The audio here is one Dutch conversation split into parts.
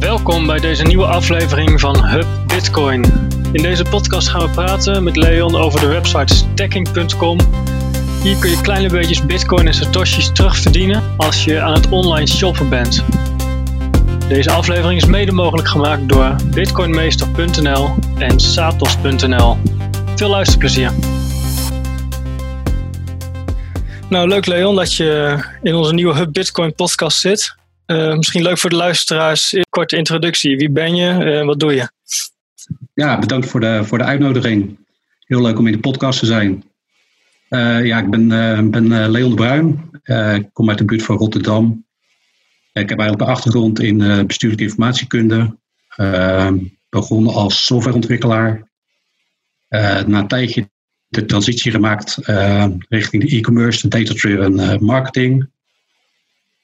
Welkom bij deze nieuwe aflevering van Hub Bitcoin. In deze podcast gaan we praten met Leon over de website stacking.com. Hier kun je kleine beetjes Bitcoin en Satoshis terugverdienen als je aan het online shoppen bent. Deze aflevering is mede mogelijk gemaakt door bitcoinmeester.nl en satos.nl. Veel luisterplezier. Nou, leuk Leon dat je in onze nieuwe Hub Bitcoin podcast zit. Uh, misschien leuk voor de luisteraars, een korte introductie. Wie ben je en uh, wat doe je? Ja, bedankt voor de, voor de uitnodiging. Heel leuk om in de podcast te zijn. Ja, ik ben, ben Leon de Bruin. ik kom uit de buurt van Rotterdam. ik heb eigenlijk een achtergrond in bestuurlijke informatiekunde. begonnen als softwareontwikkelaar. na een tijdje de transitie gemaakt richting de e-commerce, de data-driven marketing.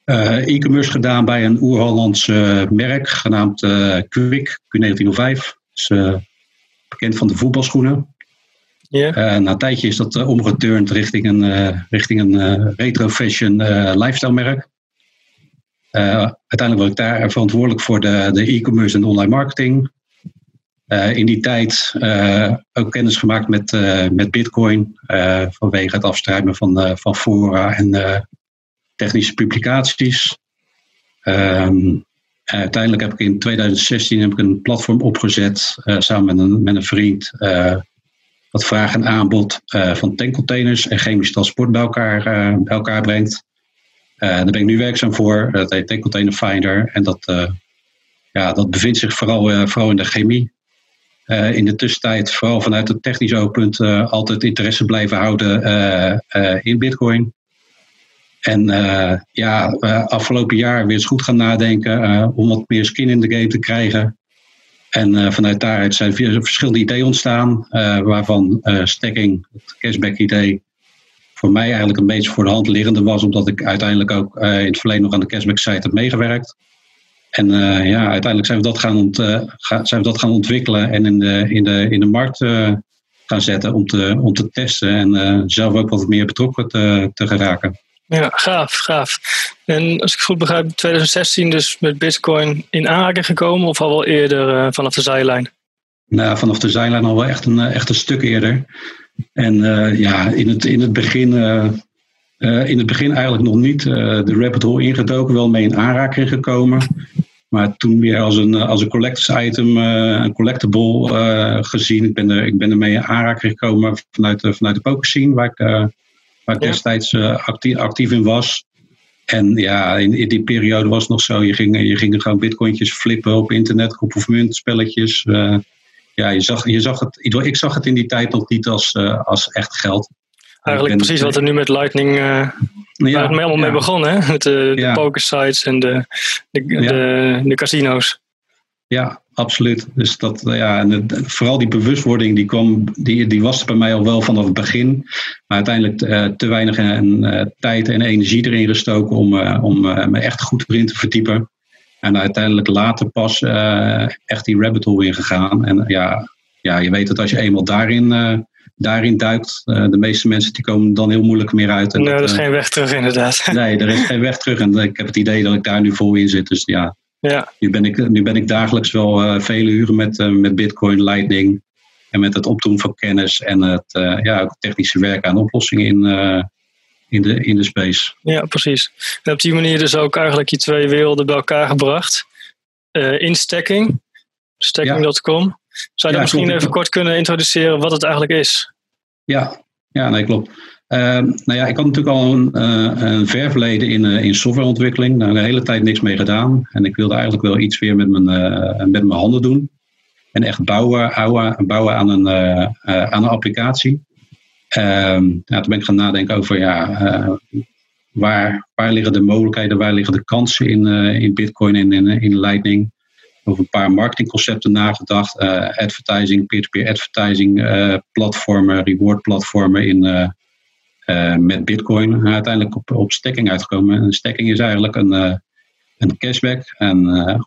Uh, e-commerce gedaan bij een oer-Hollands uh, merk genaamd uh, Quick, Q1905. Dus, bekend van de voetbalschoenen. Yeah. na een tijdje is dat omgeturnd richting een, richting een retro fashion lifestyle merk. uiteindelijk was ik daar verantwoordelijk voor de, de e-commerce en online marketing. in die tijd ook kennis gemaakt met, met Bitcoin vanwege het afstruimen van, van fora en technische publicaties. Ehm, uiteindelijk heb ik in 2016 heb ik een platform opgezet uh, samen met een, met een vriend. Uh, wat vraag en aanbod van tankcontainers en chemisch transport bij elkaar, bij elkaar brengt. daar ben ik nu werkzaam voor. Dat heet Tankcontainer Finder. En dat, ja, dat bevindt zich vooral, vooral in de chemie. in de tussentijd, vooral vanuit het technisch oogpunt, altijd interesse blijven houden in Bitcoin. En uh, ja, afgelopen jaar weer eens goed gaan nadenken uh, om wat meer skin in de game te krijgen. En vanuit daaruit zijn verschillende ideeën ontstaan, waarvan stacking, het cashback idee, voor mij eigenlijk een beetje voor de hand liggende was, omdat ik uiteindelijk ook in het verleden nog aan de cashback site heb meegewerkt. En ja, uiteindelijk zijn we dat gaan, ont, zijn we dat gaan ontwikkelen en in de, in de, in de markt gaan zetten om te, om te testen en zelf ook wat meer betrokken te, te geraken. Ja, gaaf, gaaf. En als ik goed begrijp, 2016 dus met Bitcoin in aanraking gekomen of al wel eerder uh, vanaf de zijlijn? Nou, vanaf de zijlijn al wel echt een, echt een stuk eerder. En uh, ja, in het, in het begin. In het begin eigenlijk nog niet de rabbit hole ingedoken, wel mee in aanraking gekomen. Maar toen weer als een, als een collectors item, een collectible gezien. Ik ben, er, ik ben ermee in aanraking gekomen vanuit, vanuit de poker waar ik waar ik destijds uh, actief, actief, in was. En ja, in, in, die periode was het nog zo, je ging, je ging gewoon bitcointjes flippen op internet, kop of munt, spelletjes. Uh, ja, je zag, je zag het, ik zag het in die tijd nog niet als, uh, als echt geld. Eigenlijk precies wat er nu met Lightning, ja, waar het allemaal ja. mee begon, hè? Met de, de ja. pokersites en de, de, de, de casino's. Ja, absoluut. Dus dat, ja, en vooral die bewustwording die kwam, die, die was er bij mij al wel vanaf het begin. Maar uiteindelijk uh, te weinig en, uh, tijd en energie erin gestoken om, uh, om me echt goed erin te verdiepen. En uiteindelijk later pas echt die rabbit hole ingegaan. En ja, ja, je weet dat als je eenmaal daarin, daarin duikt, de meeste mensen die komen dan heel moeilijk meer uit. En nee, er is geen weg terug inderdaad. Nee, er is geen weg terug. En ik heb het idee dat ik daar nu vol in zit. Dus ja, ja. Nu, ben ik, nu ben ik dagelijks wel uh, vele uren met, uh, met Bitcoin, Lightning en met het opdoen van kennis en het uh, ja, technische werk aan oplossingen in, in, de, in de space. Ja, precies. En op die manier dus ook eigenlijk je twee werelden bij elkaar gebracht. in stacking, stacking.com. Zou je ja, misschien even kort kunnen introduceren wat het eigenlijk is? Ja, ja nee, klopt. Uh, nou ja, ik had natuurlijk al een, uh, een ver verleden in, uh, in softwareontwikkeling. Daar heb de hele tijd niks mee gedaan. En ik wilde eigenlijk wel iets weer met mijn, met mijn handen doen. En echt bouwen, bouwen, bouwen aan, een, aan een applicatie. Ehm, nou, toen ben ik gaan nadenken over ja, waar, waar liggen de mogelijkheden, waar liggen de kansen in, in Bitcoin en in, in Lightning. Over een paar marketingconcepten nagedacht. advertising, peer-to-peer advertising platformen, reward platformen in uh, met Bitcoin uiteindelijk op, op stacking uitgekomen. En stacking is eigenlijk een, uh, een cashback. En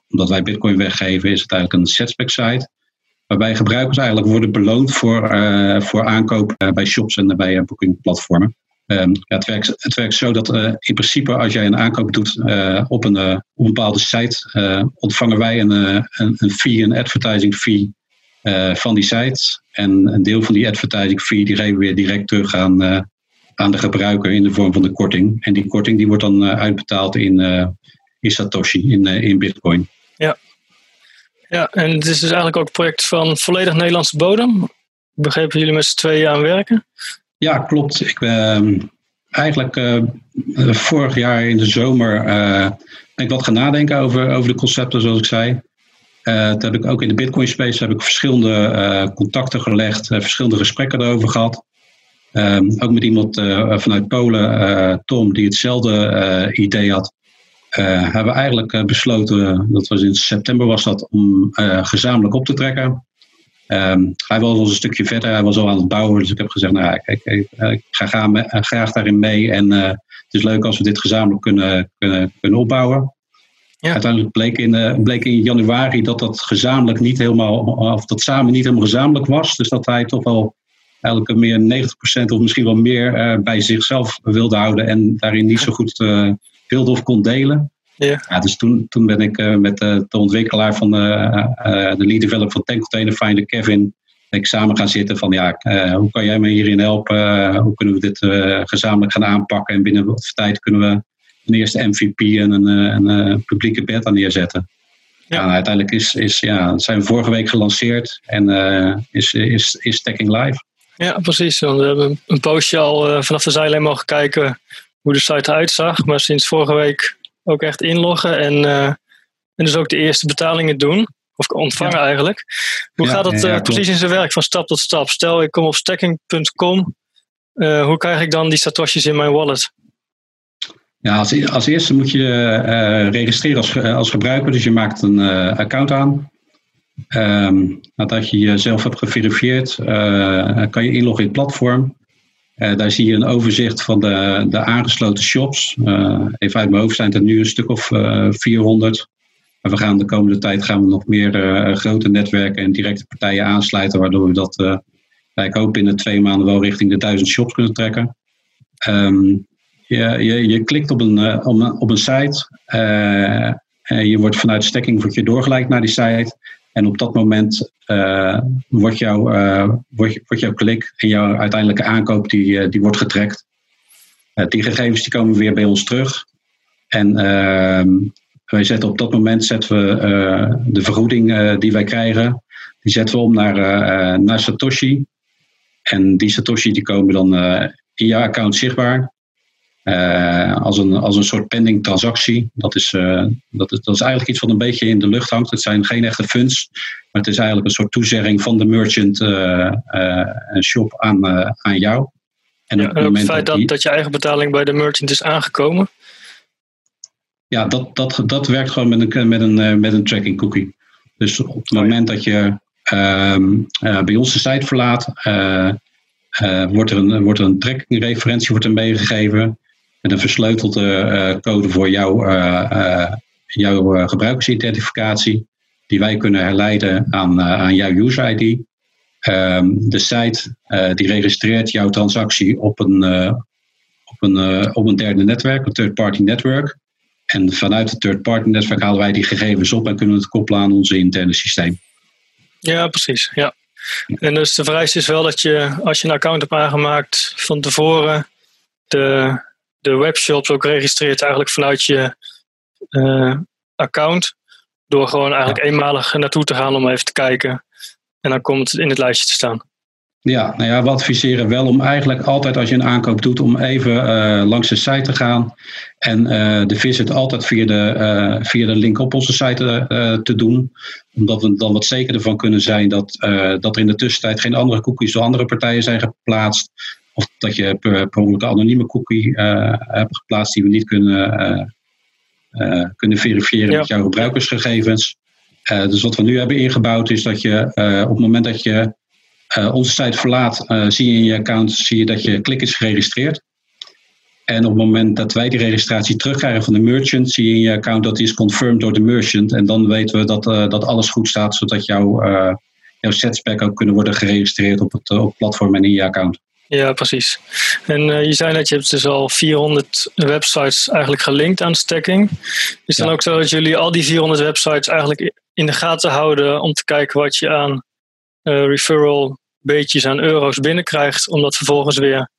omdat wij Bitcoin weggeven, is het eigenlijk een setback site. Waarbij gebruikers eigenlijk worden beloond voor, voor aankoop bij shops en bij boekingplatformen. Ehm, ja, het, werkt, het werkt zo dat in principe als jij een aankoop doet op, een, op een bepaalde site, ontvangen wij een, een, een fee, een advertising fee van die site. En een deel van die advertising fee die geven we weer direct terug aan, aan de gebruiker in de vorm van de korting. En die korting die wordt dan uitbetaald in, in Satoshi, in, in Bitcoin. Ja. ja, en het is dus eigenlijk ook een project van volledig Nederlandse bodem. Dat jullie met z'n tweeën aan werken. Ja, klopt. Ik ben ehm, eigenlijk uh, vorig jaar in de zomer uh, ben ik wat gaan nadenken over, over de concepten, zoals ik zei. Uh, toen heb ik ook in de Bitcoin space heb ik verschillende contacten gelegd, verschillende gesprekken erover gehad. Um, ook met iemand vanuit Polen, Tom, die hetzelfde idee had. hebben we eigenlijk besloten, dat was in september was dat, om gezamenlijk op te trekken. Um, hij was al een stukje verder, hij was al aan het bouwen. Dus ik heb gezegd, nou, kijk, ik, ik ga eh, graag daarin mee. En uh, het is leuk als we dit gezamenlijk kunnen, kunnen, kunnen opbouwen. Ja. Uiteindelijk bleek in, bleek in januari dat dat gezamenlijk niet helemaal, of dat samen niet helemaal gezamenlijk was. Dus dat hij toch wel eigenlijk meer 90% of misschien wel meer bij zichzelf wilde houden. En daarin niet zo goed wilde of kon delen. Ja. ja dus toen, toen ben ik uh, met uh, de ontwikkelaar van de, uh, de lead developer van Tankcontainer Finder, Kevin, ben ik samen gaan zitten van ja, hoe kan jij me hierin helpen? hoe kunnen we dit gezamenlijk gaan aanpakken? En binnen wat tijd kunnen we een eerste MVP en een, een publieke beta neerzetten. Ja. ja uiteindelijk is, is, ja, zijn we vorige week gelanceerd en is, is, is Stacking live. Ja, precies. we hebben een postje al vanaf de zijlijn mogen kijken hoe de site eruit zag. Maar sinds vorige week ook echt inloggen en, uh, en dus ook de eerste betalingen doen. Of ontvangen eigenlijk. Hoe gaat het uh, precies in zijn werk van stap tot stap? Stel, ik kom op stacking.com. Uh, eh, hoe krijg ik dan die satoshis in mijn wallet? Ja, als, als eerste moet je registreren als, als gebruiker. Dus je maakt een account aan. Um, nadat je jezelf hebt geverifieerd, kan je inloggen in het platform. Uh, daar zie je een overzicht van de, de aangesloten shops. Uh, even uit mijn hoofd zijn het nu een stuk of uh, eh, 400. Maar we gaan de komende tijd gaan we nog meer grote netwerken en directe partijen aansluiten, waardoor we dat, ik hoop, binnen twee maanden wel richting de duizend shops kunnen trekken. Um, je, je, je klikt op een, op een, site. je wordt vanuit stekking wordt je doorgeleid naar die site. En op dat moment uh, wordt, jouw, uh, wordt, wordt jouw klik en jouw uiteindelijke aankoop die, uh, die wordt getrekt. die gegevens die komen weer bij ons terug. En ehm, wij zetten op dat moment zetten we de vergoeding die wij krijgen, die zetten we om naar, naar Satoshi. En die Satoshi die komen dan in jouw account zichtbaar. Uh, als, een, als een soort pending transactie. Dat is, uh, dat, is, dat is eigenlijk iets wat een beetje in de lucht hangt. Het zijn geen echte funds, maar het is eigenlijk een soort toezegging van de merchant uh, shop aan, aan jou. En op het, feit dat, dat je eigen betaling bij de merchant is aangekomen? Ja, dat, dat, dat werkt gewoon met een, met een, met een tracking cookie. Dus op het moment dat je ehm, bij ons de site verlaat, wordt, er een, wordt er een tracking referentie wordt er meegegeven met een versleutelde uh, code voor jou, uh, jouw gebruikersidentificatie, die wij kunnen herleiden aan, aan jouw user ID. Ehm, de site die registreert jouw transactie op een, op een, op een derde netwerk, een third-party network. En vanuit het third-party netwerk halen wij die gegevens op en kunnen het koppelen aan onze interne systeem. Ja, precies. Ja. En dus de vereiste is wel dat je, als je een account hebt aangemaakt, van tevoren de de webshops ook registreert eigenlijk vanuit je uh, account. Door gewoon eigenlijk eenmalig naartoe te gaan om even te kijken. En dan komt het in het lijstje te staan. Ja, nou ja, we adviseren wel om eigenlijk altijd als je een aankoop doet, om even uh, langs de site te gaan. En uh, de visit altijd via de, uh, via de link op onze site te doen. Omdat we dan wat zekerder van kunnen zijn dat, dat er in de tussentijd geen andere cookies door andere partijen zijn geplaatst. Of dat je per, per ongeluk een anonieme cookie uh, hebt geplaatst die we niet kunnen, uh, kunnen verifiëren met jouw gebruikersgegevens. dus wat we nu hebben ingebouwd is dat je op het moment dat je onze site verlaat, zie je in je account zie je dat je klik is geregistreerd. En op het moment dat wij die registratie terugkrijgen van de merchant, zie je in je account dat die is confirmed door de merchant. En dan weten we dat, dat alles goed staat, zodat jouw, jouw setsback ook kunnen worden geregistreerd op het, op het platform en in je account. Ja, precies. En je zei net, je hebt dus al 400 websites eigenlijk gelinkt aan stacking. Is dan ook zo dat jullie al die 400 websites eigenlijk in de gaten houden om te kijken wat je aan referral beetjes aan euro's binnenkrijgt, om dat vervolgens weer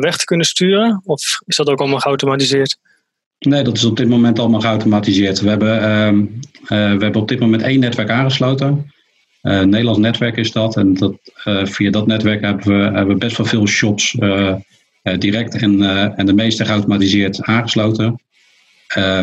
weg te kunnen sturen? Of is dat ook allemaal geautomatiseerd? Nee, dat is op dit moment allemaal geautomatiseerd. We hebben, uh, we hebben op dit moment één netwerk aangesloten. Uh, Nederlands netwerk is dat. En dat, uh, via dat netwerk hebben we, hebben we best wel veel shops direct en, en de meeste geautomatiseerd aangesloten.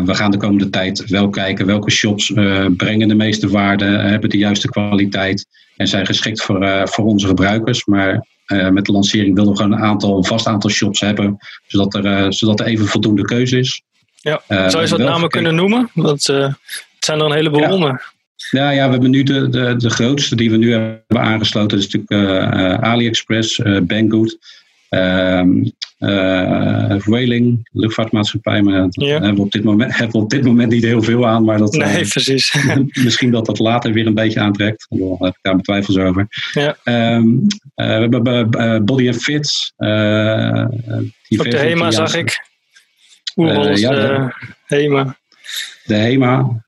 we gaan de komende tijd wel kijken welke shops brengen de meeste waarde, hebben de juiste kwaliteit en zijn geschikt voor, voor onze gebruikers. Maar met de lancering willen we gewoon een, aantal, een vast aantal shops hebben, zodat er, zodat er even voldoende keuze is. Ja, zou je wat namen kunnen noemen? Want het zijn er een heleboel ja. Ja, ja, we hebben nu de, de, de grootste die we nu hebben aangesloten. Dat is natuurlijk uh, AliExpress, Banggood, ehm, Whaling, luchtvaartmaatschappij. Maar ja. hebben, we op dit moment, hebben we op dit moment niet heel veel aan. Maar dat, nee, precies. misschien dat dat later weer een beetje aantrekt. Daar heb ik daar mijn twijfels over. Ja. Um, we hebben Body and Fit. Ook de HEMA zag ik. Oerholz, ja, de, HEMA. De HEMA.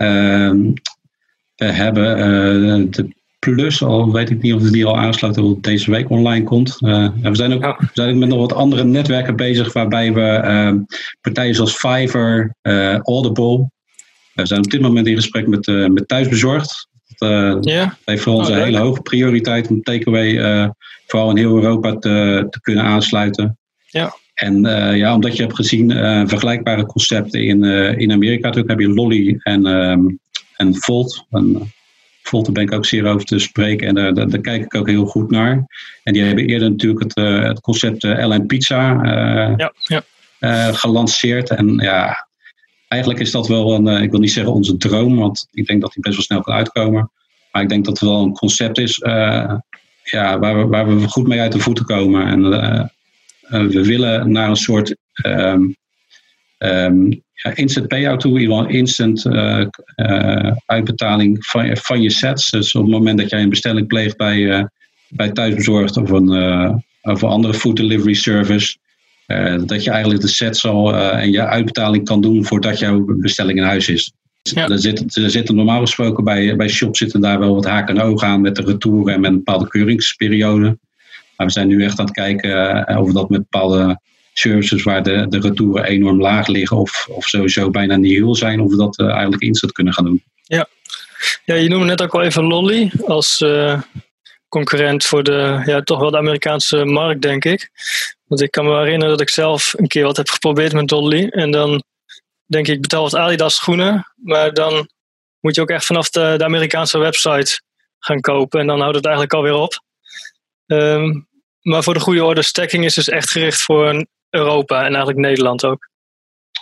Uh, we hebben uh, de Plus, al weet ik niet of die al aansluit of deze week online komt. Uh, we, zijn ook, ja. we zijn ook met nog wat andere netwerken bezig waarbij we ehm, partijen zoals Fiverr, Audible. We zijn op dit moment in gesprek met, met Thuisbezorgd. Dat ja. heeft voor ons Oh, een hele hoge prioriteit om takeaway vooral in heel Europa te, te kunnen aansluiten. Ja. En uh, ja, omdat je hebt gezien uh, vergelijkbare concepten in, uh, in Amerika. Natuurlijk heb je Lolly en, um, en Volt. En, Volt, daar ben ik ook zeer over te spreken. En daar, daar, daar, kijk ik ook heel goed naar. En die hebben eerder natuurlijk het, het concept LN Pizza ja, ja. gelanceerd. En ja, eigenlijk is dat wel een, ik wil niet zeggen onze droom. Want ik denk dat die best wel snel kan uitkomen. Maar ik denk dat het wel een concept is ja, waar, we, waar we goed mee uit de voeten komen. En uh, we willen naar een soort um, um, ja, instant payout toe, geval instant uh, uh, uitbetaling van, van je sets. Dus op het moment dat jij een bestelling pleegt bij, bij thuisbezorgd of een, of een andere food delivery service, dat je eigenlijk de sets al en je uitbetaling kan doen voordat jouw bestelling in huis is. Ja. Er, zitten, er zitten normaal gesproken bij, bij shops zitten daar wel wat haken en ogen aan met de retouren en met een bepaalde keuringsperiode. Maar we zijn nu echt aan het kijken of dat met bepaalde services waar de, de retouren enorm laag liggen of, of sowieso bijna niet heel zijn, of we dat uh, eigenlijk instant kunnen gaan doen. Ja. ja, je noemde net ook al even Lolly als uh, concurrent voor de, ja, toch wel de Amerikaanse markt, denk ik. Want ik kan me herinneren dat ik zelf een keer wat heb geprobeerd met Lolly. En dan denk ik, betaal wat Adidas schoenen, maar dan moet je ook echt vanaf de, Amerikaanse website gaan kopen. En dan houdt het eigenlijk alweer op. Um, maar voor de goede orde, stacking is dus echt gericht voor Europa en eigenlijk Nederland ook.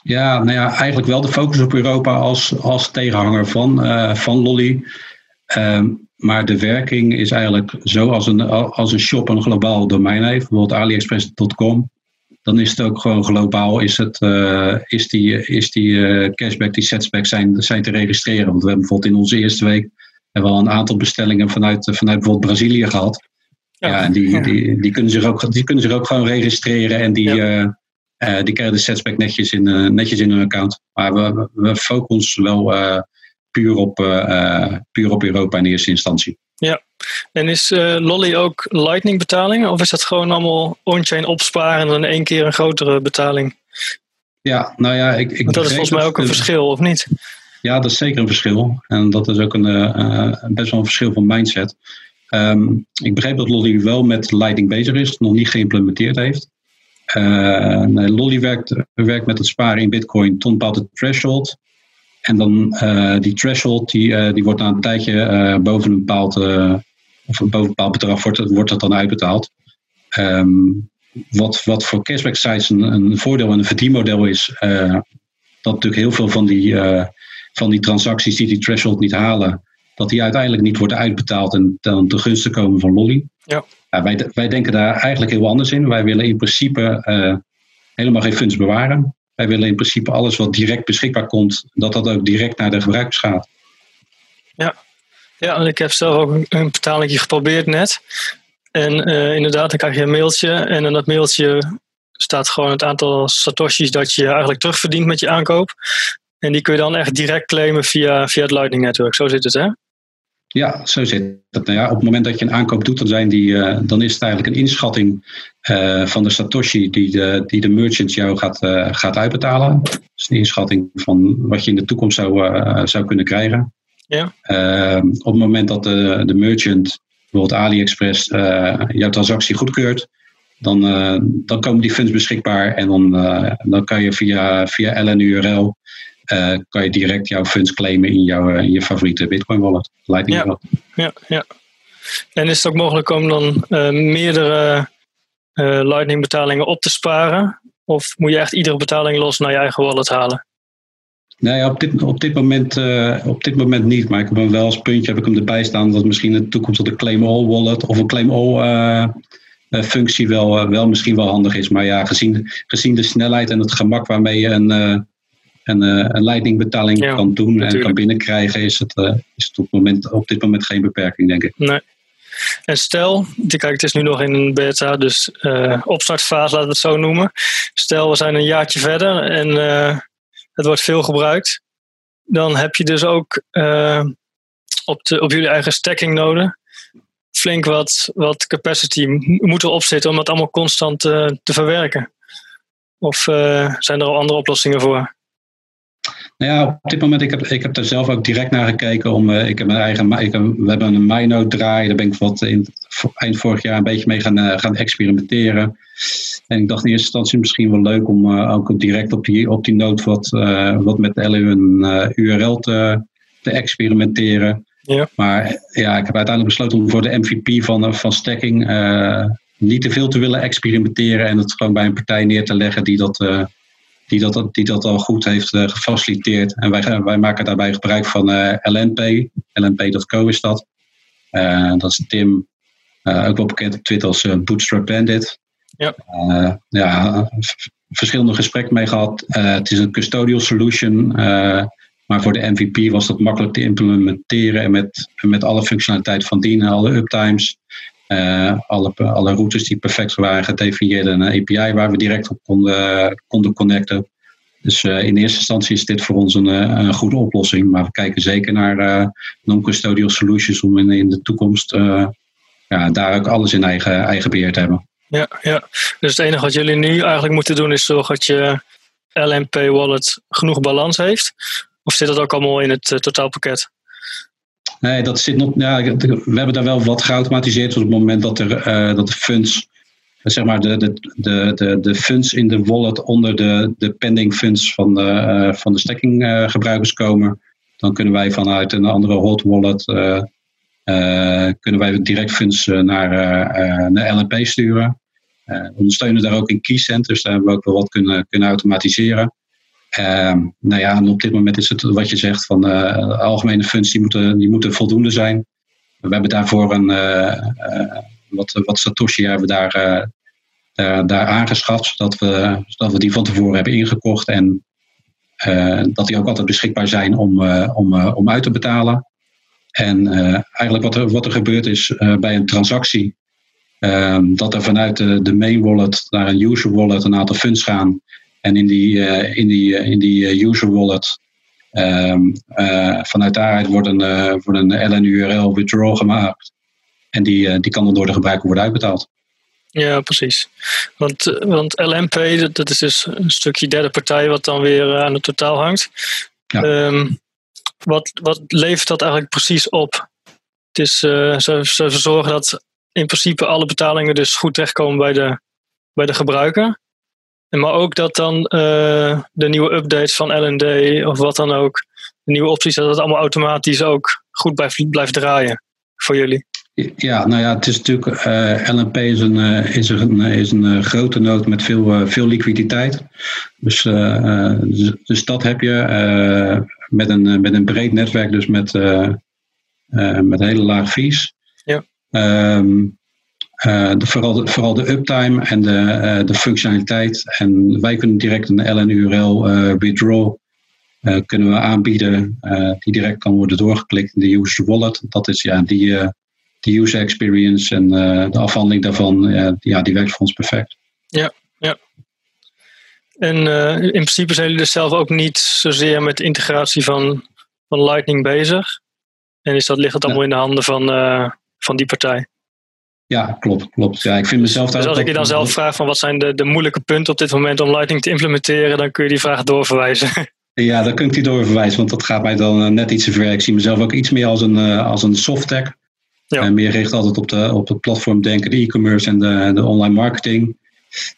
Ja, nou ja, eigenlijk wel de focus op Europa als, als tegenhanger van, uh, van Lolly. Um, maar de werking is eigenlijk zo als een, als een shop een globaal domein heeft, bijvoorbeeld aliexpress.com. Dan is het ook gewoon globaal, is, het, uh, is die, is die uh, cashback, die setsback zijn, zijn te registreren. Want we hebben bijvoorbeeld in onze eerste week al een aantal bestellingen vanuit, vanuit bijvoorbeeld Brazilië gehad. Ja, ja, en die. Die, die, kunnen zich ook, die kunnen zich ook gewoon registreren en die, ja. uh, uh, die krijgen de setsback netjes in, uh, netjes in hun account. Maar we, we focussen wel puur, op, puur op Europa in eerste instantie. Ja, en is Lolly ook Lightning betaling of is dat gewoon allemaal on-chain opsparen en dan één keer een grotere betaling? Ja, nou ja, ik. ik Want dat is volgens mij ook een verschil, of niet? Ja, dat is zeker een verschil. En dat is ook een, best wel een verschil van mindset. Um, ik begreep dat Lolly wel met Lightning bezig is, nog niet geïmplementeerd heeft. Nee, Lolly werkt, werkt met het sparen in Bitcoin tot een bepaalde threshold. En dan uh, die threshold die, uh, die wordt na een tijdje boven een bepaald, of boven bepaald bedrag wordt, wordt dat dan uitbetaald. Um, wat, wat voor cashback sites een, een voordeel en een verdienmodel is, dat natuurlijk heel veel van die, van die transacties die die threshold niet halen, dat die uiteindelijk niet worden uitbetaald en dan te gunsten komen van Lolly. Ja. Ja, wij, wij denken daar eigenlijk heel anders in. Wij willen in principe uh, helemaal geen funds bewaren. Wij willen in principe alles wat direct beschikbaar komt, dat dat ook direct naar de gebruikers gaat. Ja, ja en ik heb zelf ook een, een betaling geprobeerd net. En inderdaad, dan krijg je een mailtje. En in dat mailtje staat gewoon het aantal satoshis dat je eigenlijk terugverdient met je aankoop. En die kun je dan echt direct claimen via, via het Lightning Network. Zo zit het, hè? Ja, zo zit het. Nou ja, op het moment dat je een aankoop doet, dan, zijn die, uh, dan is het eigenlijk een inschatting uh, van de Satoshi die de, die de merchant jou gaat, uh, gaat uitbetalen. Dus een inschatting van wat je in de toekomst zou, zou kunnen krijgen. Ja. op het moment dat de, de merchant, bijvoorbeeld AliExpress, jouw transactie goedkeurt, dan, dan komen die funds beschikbaar en dan, dan kan je via, via LNURL uh, kan je direct jouw funds claimen in, jouw, eh, in je favoriete Bitcoin wallet. Lightning ja. ja, ja. En is het ook mogelijk om dan uh, meerdere Lightning betalingen op te sparen? Of moet je echt iedere betaling los naar je eigen wallet halen? Nee, op dit, op dit, moment, op dit moment niet. Maar ik heb hem wel als puntje heb ik hem erbij staan dat misschien in de toekomst tot een Claim All wallet of een Claim All functie wel, wel misschien wel handig is. Maar ja, gezien, gezien de snelheid en het gemak waarmee je een en uh, een leidingbetaling kan doen en kan binnenkrijgen, is het, uh, is het op, moment, op dit moment geen beperking, denk ik. Nee. En stel, kijk, het is nu nog in een beta, dus uh, opstartfase laten we het zo noemen. Stel, we zijn een jaartje verder en het wordt veel gebruikt. Dan heb je dus ook op, de, op jullie eigen stacking noden flink wat, wat capacity moet erop zitten om het allemaal constant te verwerken. Of zijn er al andere oplossingen voor? Nou ja, op dit moment, ik heb, ik heb daar zelf ook direct naar gekeken. Om, uh, ik heb mijn eigen, ik heb, we hebben een MyNote draai, daar ben ik wat in, eind vorig jaar een beetje mee gaan, uh, gaan experimenteren. En ik dacht in eerste instantie misschien wel leuk om uh, ook direct op die, op die note wat, wat met LU een URL te, te experimenteren. Ja. Maar ja, ik heb uiteindelijk besloten om voor de MVP van, van stacking niet te veel te willen experimenteren en het gewoon bij een partij neer te leggen die dat die dat, die dat al goed heeft uh, gefaciliteerd. En wij, wij maken daarbij gebruik van uh, LNP. LNP.co is dat. Uh, dat is Tim, ook wel bekend op Twitter als Bootstrap Bandit. Ja. ja, verschillende gesprekken mee gehad. het is een custodial solution. maar voor de MVP was dat makkelijk te implementeren. En met, met alle functionaliteit van dienen, alle uptimes. Uh, alle, alle routes die perfect waren gedefinieerd en een API waar we direct op konden, konden connecten. Dus in eerste instantie is dit voor ons een, eh, goede oplossing. Maar we kijken zeker naar non-custodial solutions om in, in de toekomst ja, daar ook alles in eigen, eigen beheer te hebben. Ja, ja, dus het enige wat jullie nu eigenlijk moeten doen is zorgen dat je LMP wallet genoeg balans heeft. Of zit dat ook allemaal in het totaalpakket? Nee, dat zit nog. Ja, we hebben daar wel wat geautomatiseerd op het moment dat, er, uh, dat de funds, zeg maar, de, de, de, de, funds in de wallet onder de, de pending funds van de, uh, van de stacking uh, gebruikers komen. Dan kunnen wij vanuit een andere hot wallet kunnen wij direct funds naar, naar LNP sturen. ondersteunen daar ook in KeyCent, dus daar hebben we ook wel wat kunnen, kunnen automatiseren. Uh, nou ja, en op dit moment is het wat je zegt van uh, algemene funds die moeten, die moeten voldoende zijn. We hebben daarvoor een uh, wat, wat Satoshi hebben daar, daar, daar aangeschaft, zodat we, zodat we die van tevoren hebben ingekocht en dat die ook altijd beschikbaar zijn om, om, om uit te betalen. En eigenlijk wat er, wat er gebeurt is bij een transactie, ehm, dat er vanuit de, de main wallet naar een user wallet een aantal funds gaan en in die, uh, in die, uh, in die uh, user wallet, um, vanuit daaruit wordt een, wordt een LNURL withdrawal gemaakt. En die, die kan dan door de gebruiker worden uitbetaald. Ja, precies. Want, want LMP, dat, dat is dus een stukje derde partij wat dan weer aan het totaal hangt. Ja. Um, wat, wat levert dat eigenlijk precies op? Het is, uh, ze, ze zorgen dat in principe alle betalingen dus goed terechtkomen bij de, bij de gebruiker. Maar ook dat dan uh, de nieuwe updates van LND of wat dan ook, de nieuwe opties, dat het allemaal automatisch ook goed blijft, blijft draaien voor jullie. Ja, nou ja, het is natuurlijk, uh, eh, LNP is een, uh, is een, is een grote nood met veel, veel liquiditeit. Dus, dus, dus, dat heb je met, een, met een breed netwerk, dus met, met hele laag fees. Ja. Um, uh, de, vooral, de, vooral de uptime en de, uh, de functionaliteit. En wij kunnen direct een LNURL uh, eh, withdraw kunnen we aanbieden, die direct kan worden doorgeklikt in de user wallet. Dat is ja, die, de user experience en de afhandeling daarvan, ja, die werkt voor ons perfect. Ja, ja. En in principe zijn jullie dus zelf ook niet zozeer met de integratie van, van Lightning bezig. En is dat, ligt het allemaal in de handen van, van die partij? Ja, klopt. klopt. Ja, ik vind mezelf dus als ik je dan zelf vraag van wat zijn de, de moeilijke punten op dit moment om Lightning te implementeren, dan kun je die vraag doorverwijzen. Ja, dan kun ik die doorverwijzen, want dat gaat mij dan eh, net iets te ver. Ik zie mezelf ook iets meer als een, uh, als een soft-tech. Ja. En meer gericht altijd op, de, op het platform denken, de e-commerce en de, de online marketing.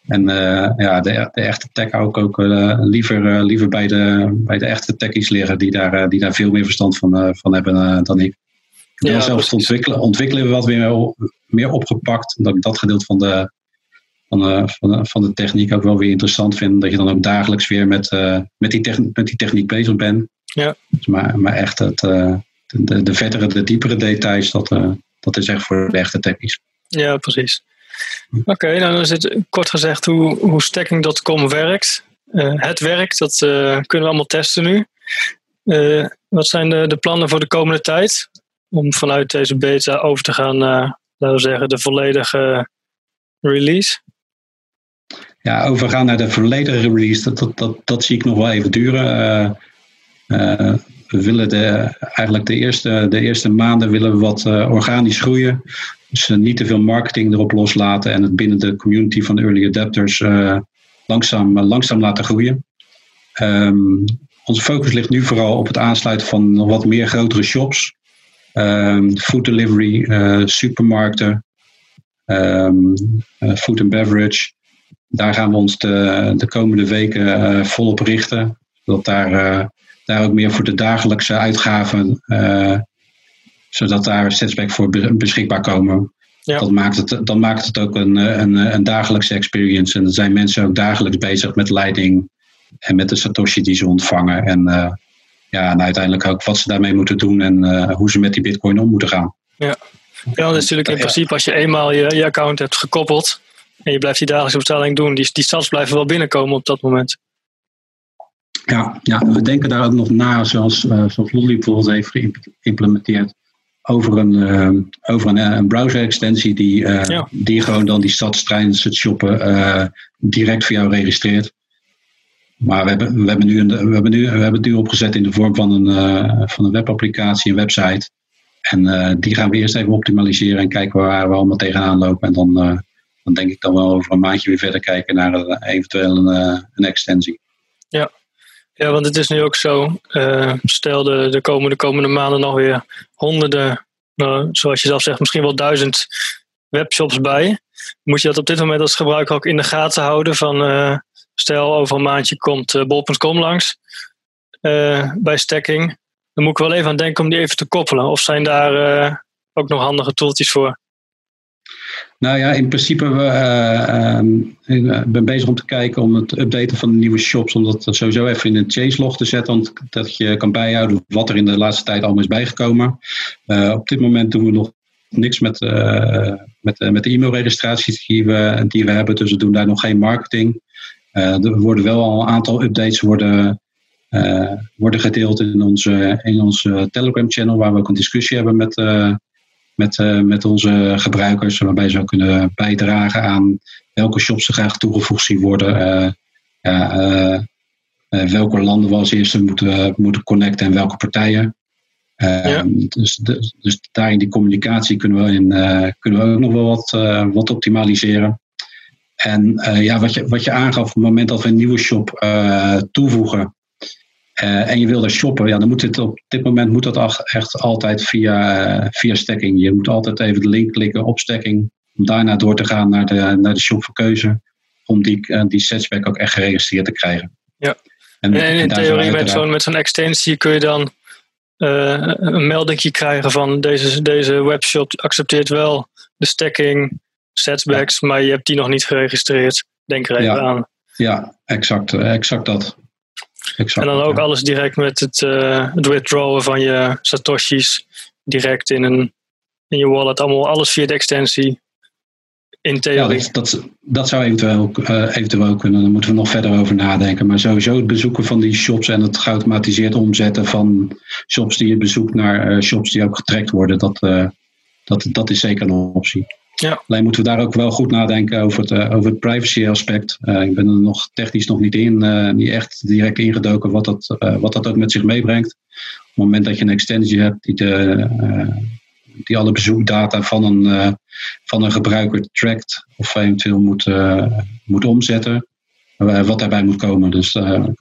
En uh, ja, de, de, echte tech ook, ook liever, liever bij, de, bij de echte techies liggen, die daar, die daar veel meer verstand van, van hebben dan ik. Ja, zelf ontwikkelen, ontwikkelen we wat weer meer opgepakt. Dat ik dat gedeelte van de, van, de, van, de, van de techniek ook wel weer interessant vind. Dat je dan ook dagelijks weer met, uh, met, die, techniek, met die techniek bezig bent. Ja. Dus maar, maar echt het, uh, de, de vettere, de diepere details, dat, uh, dat is echt voor de echte techies. Ja, precies. Oké, okay, nou dan is het kort gezegd hoe, hoe stacking.com werkt. het werkt, dat kunnen we allemaal testen nu. wat zijn de, de plannen voor de komende tijd? Om vanuit deze beta over te gaan naar laten we zeggen, de volledige release? Ja, overgaan naar de volledige release, dat, dat, dat, dat zie ik nog wel even duren. Uh, we willen de, eigenlijk de eerste, de eerste maanden willen we wat uh, organisch groeien. Dus niet te veel marketing erop loslaten en het binnen de community van de early adapters langzaam, langzaam laten groeien. Um, onze focus ligt nu vooral op het aansluiten van wat meer grotere shops. Um, food delivery, uh, supermarkten, um, uh, food and beverage. Daar gaan we ons de, de komende weken uh, volop richten. Zodat daar, daar ook meer voor de dagelijkse uitgaven, zodat daar setback voor beschikbaar komen. Ja. Dat, maakt het, dan maakt het ook een, een, een dagelijkse experience. En dan zijn mensen ook dagelijks bezig met leiding en met de Satoshi die ze ontvangen. En ja, en uiteindelijk ook wat ze daarmee moeten doen en uh, hoe ze met die bitcoin om moeten gaan. Ja, ja dat is natuurlijk in principe als je eenmaal je, je account hebt gekoppeld en je blijft die dagelijkse betaling doen, die, die stads blijven wel binnenkomen op dat moment. Ja, ja we denken daar ook nog na, zoals, uh, zoals Lolly bijvoorbeeld heeft geïmplementeerd, over een, uh, over een, een browser-extensie die, uh, ja. die gewoon dan die stadstreinen, het shoppen, direct voor jou registreert. Maar we hebben, we hebben, nu, een, we hebben, nu, we hebben het nu opgezet in de vorm van een, uh, van een webapplicatie, een website. En uh, die gaan we eerst even optimaliseren en kijken waar we allemaal tegenaan lopen. En dan, uh, dan denk ik dan wel over een maandje weer verder kijken naar eventueel een, een extensie. Ja. ja, want het is nu ook zo. stel de, de komende, komende maanden nog weer honderden, nou, zoals je zelf zegt, misschien wel duizend webshops bij. Moet je dat op dit moment als gebruiker ook in de gaten houden van Stel, over een maandje komt uh, bol.com langs uh, bij stacking. Dan moet ik wel even aan denken om die even te koppelen. Of zijn daar uh, ook nog handige tooltjes voor? Nou ja, in principe we, uh, ben bezig om te kijken om het updaten van de nieuwe shops, om dat sowieso even in een changelog te zetten, dat je kan bijhouden wat er in de laatste tijd allemaal is bijgekomen. Op dit moment doen we nog niks met, met, met de e-mailregistraties die we, die we hebben, dus we doen daar nog geen marketing. Eh, er worden wel al een aantal updates worden, eh, worden gedeeld in onze, in onze Telegram channel, waar we ook een discussie hebben met, eh, met, met onze gebruikers, waarbij ze ook kunnen bijdragen aan welke shops ze graag toegevoegd zien worden. Ja, welke landen we als eerste moeten, moeten connecten en welke partijen. Ja. dus, dus, dus, daar in die communicatie kunnen we, in, kunnen we ook nog wel wat, wat optimaliseren. En uh, ja, wat je, wat je aangaf, op het moment dat we een nieuwe shop uh, toevoegen uh, en je wil daar shoppen, ja, dan moet het op dit moment moet dat echt altijd via, via stacking. Je moet altijd even de link klikken op stacking, om daarna door te gaan naar de, naar de shop voor keuze, om die, die setback ook echt geregistreerd te krijgen. Ja, en, en in theorie met zo'n met zo'n extensie kun je dan een meldingje krijgen van deze, deze webshop accepteert wel de stacking setbacks, maar je hebt die nog niet geregistreerd. Denk er even ja. aan. Ja, exact, eh, exact dat. Exact, en dan ook alles direct met het, uh, het withdrawen van je satoshis direct in, een, in je wallet. Allemaal alles via de extensie. In theorie. Ja, dat, dat, zou eventueel, uh, eventueel kunnen. Daar moeten we nog verder over nadenken. Maar sowieso het bezoeken van die shops en het geautomatiseerd omzetten van shops die je bezoekt naar uh, shops die ook getrackt worden. Dat, dat, dat is zeker een optie. Ja. Alleen moeten we daar ook wel goed nadenken over het, uh, over het privacy aspect. Uh, ik ben er nog technisch nog niet in, uh, niet echt direct ingedoken wat dat, wat dat ook met zich meebrengt. Op het moment dat je een extensie hebt die, de, die alle bezoekdata van een, van een gebruiker trackt of eventueel moet, moet omzetten, wat daarbij moet komen. Dus,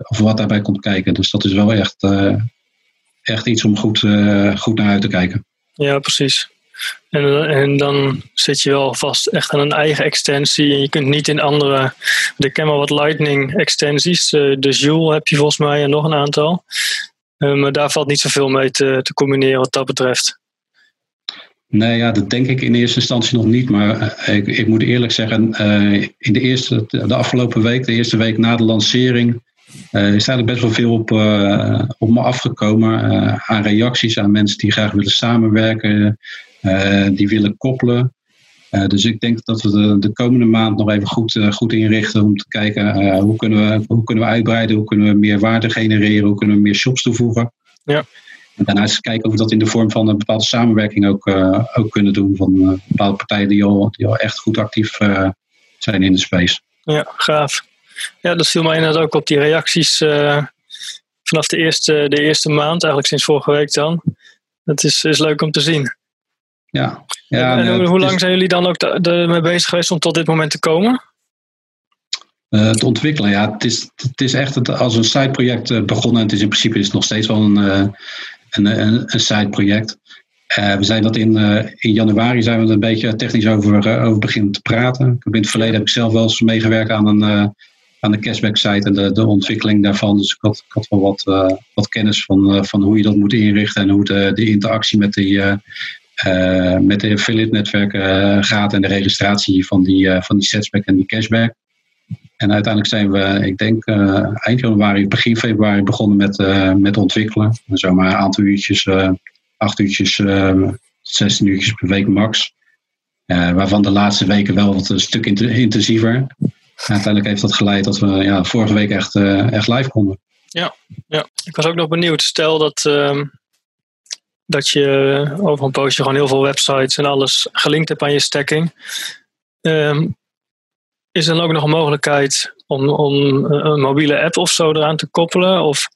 of wat daarbij komt kijken. Dus dat is wel echt, echt iets om goed, goed naar uit te kijken. Ja, precies. En, en dan zit je wel vast echt aan een eigen extensie. En je kunt niet in andere. Ik ken wel wat Lightning extensies. De Joule heb je volgens mij en nog een aantal. Maar daar valt niet zoveel mee te, te combineren wat dat betreft. Nee, ja, dat denk ik in eerste instantie nog niet. Maar ik, ik moet eerlijk zeggen, in de, eerste, de afgelopen week, de eerste week na de lancering, uh, is eigenlijk best wel veel op, op me afgekomen. Aan reacties, aan mensen die graag willen samenwerken, die willen koppelen. dus ik denk dat we de, de, komende maand nog even goed, goed inrichten om te kijken hoe, kunnen we, hoe kunnen we uitbreiden, hoe kunnen we meer waarde genereren, hoe kunnen we meer shops toevoegen. Ja. En daarnaast kijken of we dat in de vorm van een bepaalde samenwerking ook, ook kunnen doen van bepaalde partijen die al, die al echt goed actief zijn in de space. Ja, gaaf. Ja, dat viel mij inderdaad ook op die reacties vanaf de eerste, de eerste maand, eigenlijk sinds vorige week dan. Dat is, is leuk om te zien. Ja. ja en, hoe, hoe lang zijn jullie dan ook mee bezig geweest om tot dit moment te komen? Uh, het ontwikkelen, ja, het is, het is echt het, als een sideproject begonnen. Het is in principe is het nog steeds wel een, een, een, een sideproject. Uh, we zijn dat in, in januari zijn we er een beetje technisch over, over beginnen te praten. In het verleden heb ik zelf wel eens meegewerkt aan een, aan de cashback site en de, de ontwikkeling daarvan. Dus ik had, ik had wel wat, uh, wat kennis van, uh, van hoe je dat moet inrichten en hoe de, de interactie met, die, uh, met de affiliate netwerken gaat en de registratie van die, van die setsback en die cashback. En uiteindelijk zijn we, ik denk eind januari, begin februari begonnen met, met ontwikkelen. Zomaar een aantal uurtjes, acht uurtjes, 16 uurtjes per week max. waarvan de laatste weken wel wat een stuk intensiever uiteindelijk heeft dat geleid dat we ja, vorige week echt, echt live konden. Ja, ja, ik was ook nog benieuwd. Stel dat, uh, dat je over een poosje gewoon heel veel websites en alles gelinkt hebt aan je stacking. Um, is er dan ook nog een mogelijkheid om, om een mobiele app of zo eraan te koppelen? Of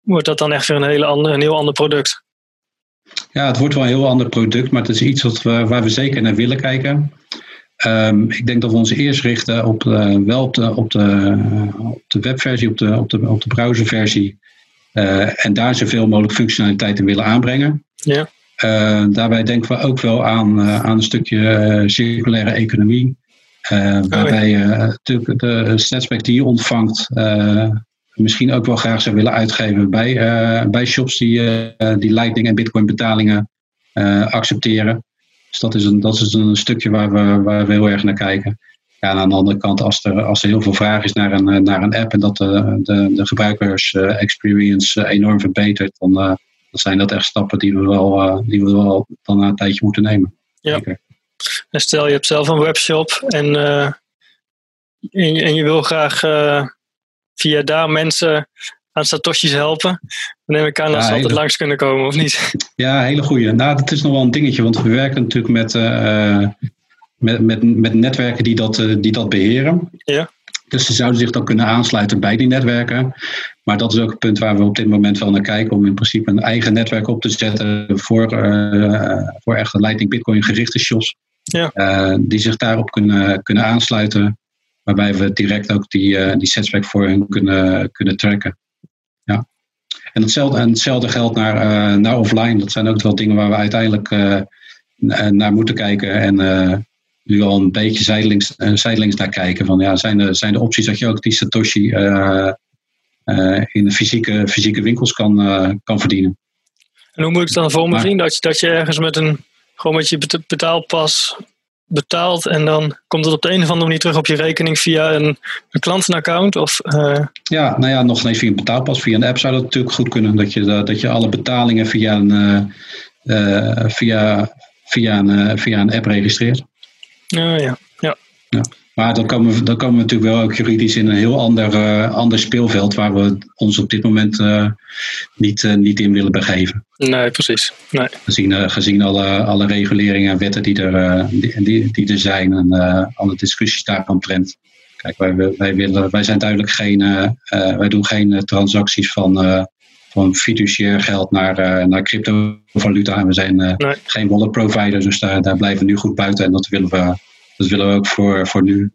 wordt dat dan echt weer een, hele andere, een heel ander product? Ja, het wordt wel een heel ander product, maar het is iets wat we, waar we zeker naar willen kijken. Um, ik denk dat we ons eerst richten op, uh, wel op de, op, de, webversie, op de, op de, op de browserversie. Uh, en daar zoveel mogelijk functionaliteit in willen aanbrengen. Ja. Uh, daarbij denken we ook wel aan, aan een stukje circulaire economie. waarbij je natuurlijk de statsback die je ontvangt misschien ook wel graag zou willen uitgeven bij, bij shops die, die Lightning en Bitcoin betalingen accepteren. Dus dat is een, dat is een stukje waar we, waar we heel erg naar kijken. Ja, en aan de andere kant, als er, als er heel veel vraag is naar een, naar een app en dat de, de, de gebruikers-experience enorm verbetert, dan, dan zijn dat echt stappen die we wel, die we wel dan een tijdje moeten nemen. Ja. En stel je hebt zelf een webshop en, uh, en, je, en, je, wil graag uh, via daar mensen aan Satoshis helpen. Dan neem ik aan dat ze altijd langs kunnen komen, of niet? Ja, hele goede. Nou, dat is nog wel een dingetje, want we werken natuurlijk met, uh, met, met, met netwerken die dat, uh, die dat beheren. Ja. Dus ze zouden zich dan kunnen aansluiten bij die netwerken. Maar dat is ook het punt waar we op dit moment wel naar kijken. Om in principe een eigen netwerk op te zetten voor, uh, voor echte Lightning Bitcoin gerichte shops. Ja. die zich daarop kunnen, kunnen aansluiten. Waarbij we direct ook die, die setsback voor hen kunnen, kunnen tracken. En hetzelfde, en hetzelfde geldt naar, naar offline. Dat zijn ook wel dingen waar we uiteindelijk naar moeten kijken. En nu al een beetje zijdelings, zijdelings naar kijken. Van, ja, zijn, de, zijn de opties dat je ook die Satoshi in de fysieke, fysieke winkels kan, kan verdienen. En hoe moet ik het dan voor me zien? Dat je, dat je ergens met een gewoon met je betaalpas betaalt en dan komt het op de een of andere manier terug op je rekening via een, een klantenaccount? Of, uh... Ja, nou ja, nog niet via een betaalpas. Via een app zou dat natuurlijk goed kunnen. Dat je, dat je alle betalingen via een, uh, via, via, een, via een app registreert. Uh, ja, ja. ja. Maar dan komen, we, dan komen we natuurlijk wel ook juridisch in een heel ander, uh, ander speelveld waar we ons op dit moment uh, niet, uh, niet in willen begeven. Nee, precies. Nee. Gezien, gezien alle, alle reguleringen en wetten die er, die, die, die er zijn en alle discussies daaromtrent. Kijk, wij, wij, willen, wij zijn duidelijk geen, wij doen geen transacties van, van fiduciair geld naar, naar cryptovaluta. En we zijn nee. geen wallet provider, dus daar, daar blijven we nu goed buiten en dat willen we dat willen we ook voor, voor nu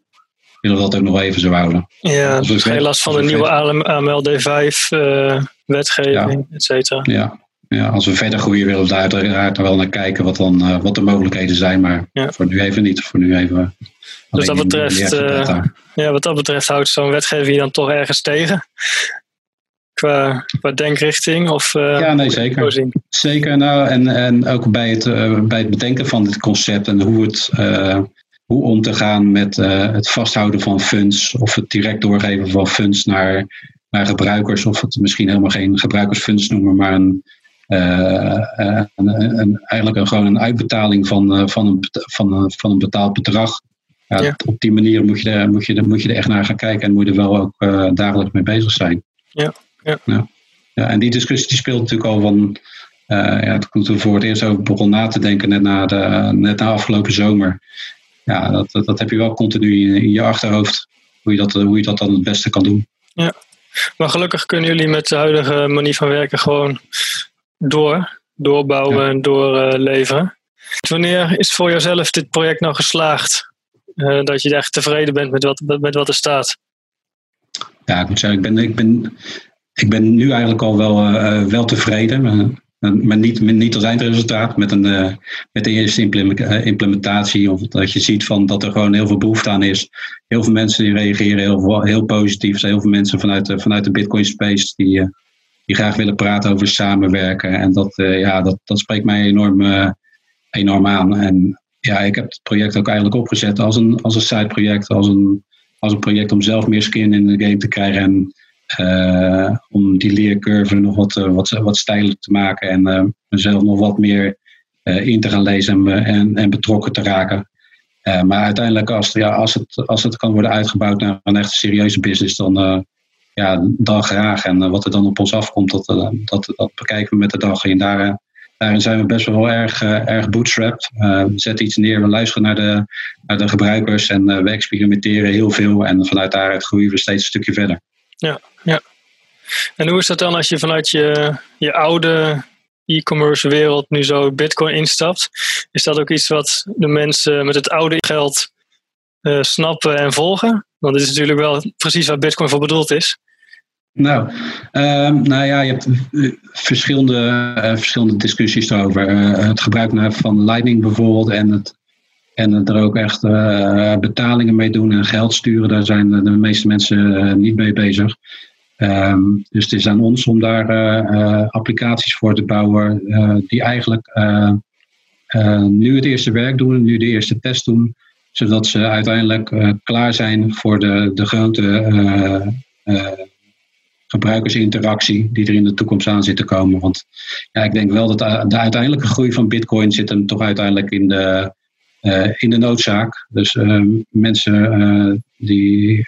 willen we dat ook nog even zo houden. Ja, dus geen last van de nieuwe AMLD5 uh, wetgeving, ja. et cetera. Ja. ja, als we verder groeien willen we daar uiteraard wel naar kijken wat, dan, uh, wat de mogelijkheden zijn. Maar ja. voor nu even niet. Voor nu even dus dat betreft, uh, ja, wat dat betreft houdt zo'n wetgeving dan toch ergens tegen? Qua, qua denkrichting? Of, uh, ja, nee, zeker. Zeker. Nou, en, en ook bij het, uh, bij het bedenken van dit concept en hoe het, uh, hoe om te gaan met het vasthouden van funds of het direct doorgeven van funds naar, naar gebruikers, of het misschien helemaal geen gebruikersfunds noemen, maar een, een, een, eigenlijk een, gewoon een uitbetaling van, van, een, van, van een betaald bedrag. Ja, ja. Op die manier moet je, er, moet, je er, moet je er echt naar gaan kijken en moet je er wel ook dagelijks mee bezig zijn. Ja, ja. ja. ja en die discussie die speelt natuurlijk al van. Uh, ja, toen voor het eerst ook begon na te denken, net na, de, net na afgelopen zomer ja, dat, dat, dat, heb je wel continu in, in, je achterhoofd. Hoe je, dat, hoe je dat dan het beste kan doen. Ja, maar gelukkig kunnen jullie met de huidige manier van werken gewoon door, doorbouwen ja. en doorleveren. Wanneer is voor jezelf dit project nou geslaagd? Uh, dat je echt tevreden bent met wat, met wat er staat? Ja, ik moet zeggen, ik ben, ik ben, ik ben nu eigenlijk al wel, uh, wel tevreden. Maar niet, niet als eindresultaat, met, een, uh, met de eerste implementatie. Of dat je ziet van dat er gewoon heel veel behoefte aan is. Heel veel mensen die reageren heel, heel positief. Er zijn heel veel mensen vanuit de, vanuit de Bitcoin space die, die graag willen praten over samenwerken. En dat, ja, dat, dat spreekt mij enorm, enorm aan. En ja, ik heb het project ook eigenlijk opgezet als een, als een side project. Als een, als een project om zelf meer skin in de game te krijgen. En om die leercurve nog wat, uh, wat, wat steiler te maken en uh, mezelf nog wat meer in te gaan lezen en, en, en betrokken te raken. maar uiteindelijk, als, ja, als, het, als het kan worden uitgebouwd naar een echt serieuze business, dan, ja, dan graag. En wat er dan op ons afkomt, dat, dat, dat bekijken we met de dag. En daar, daarin zijn we best wel erg, erg bootstrapped. we zetten iets neer, we luisteren naar de, naar de gebruikers en we experimenteren heel veel. En vanuit daaruit groeien we steeds een stukje verder. Ja, ja. En hoe is dat dan als je vanuit je, je oude e-commerce wereld nu zo Bitcoin instapt? Is dat ook iets wat de mensen met het oude geld uh, snappen en volgen? Want dit is natuurlijk wel precies waar Bitcoin voor bedoeld is. Nou, uh, nou ja, je hebt verschillende, uh, verschillende discussies. Uh, het gebruik van Lightning bijvoorbeeld en het en er ook echt uh, betalingen mee doen en geld sturen, daar zijn de meeste mensen uh, niet mee bezig. Um, dus het is aan ons om daar uh, applicaties voor te bouwen die eigenlijk nu het eerste werk doen, nu de eerste test doen, zodat ze uiteindelijk klaar zijn voor de, de grote gebruikersinteractie die er in de toekomst aan zit te komen. Want ja, ik denk wel dat de uiteindelijke groei van Bitcoin zit hem toch uiteindelijk in de in de noodzaak. Dus uh, mensen uh, die,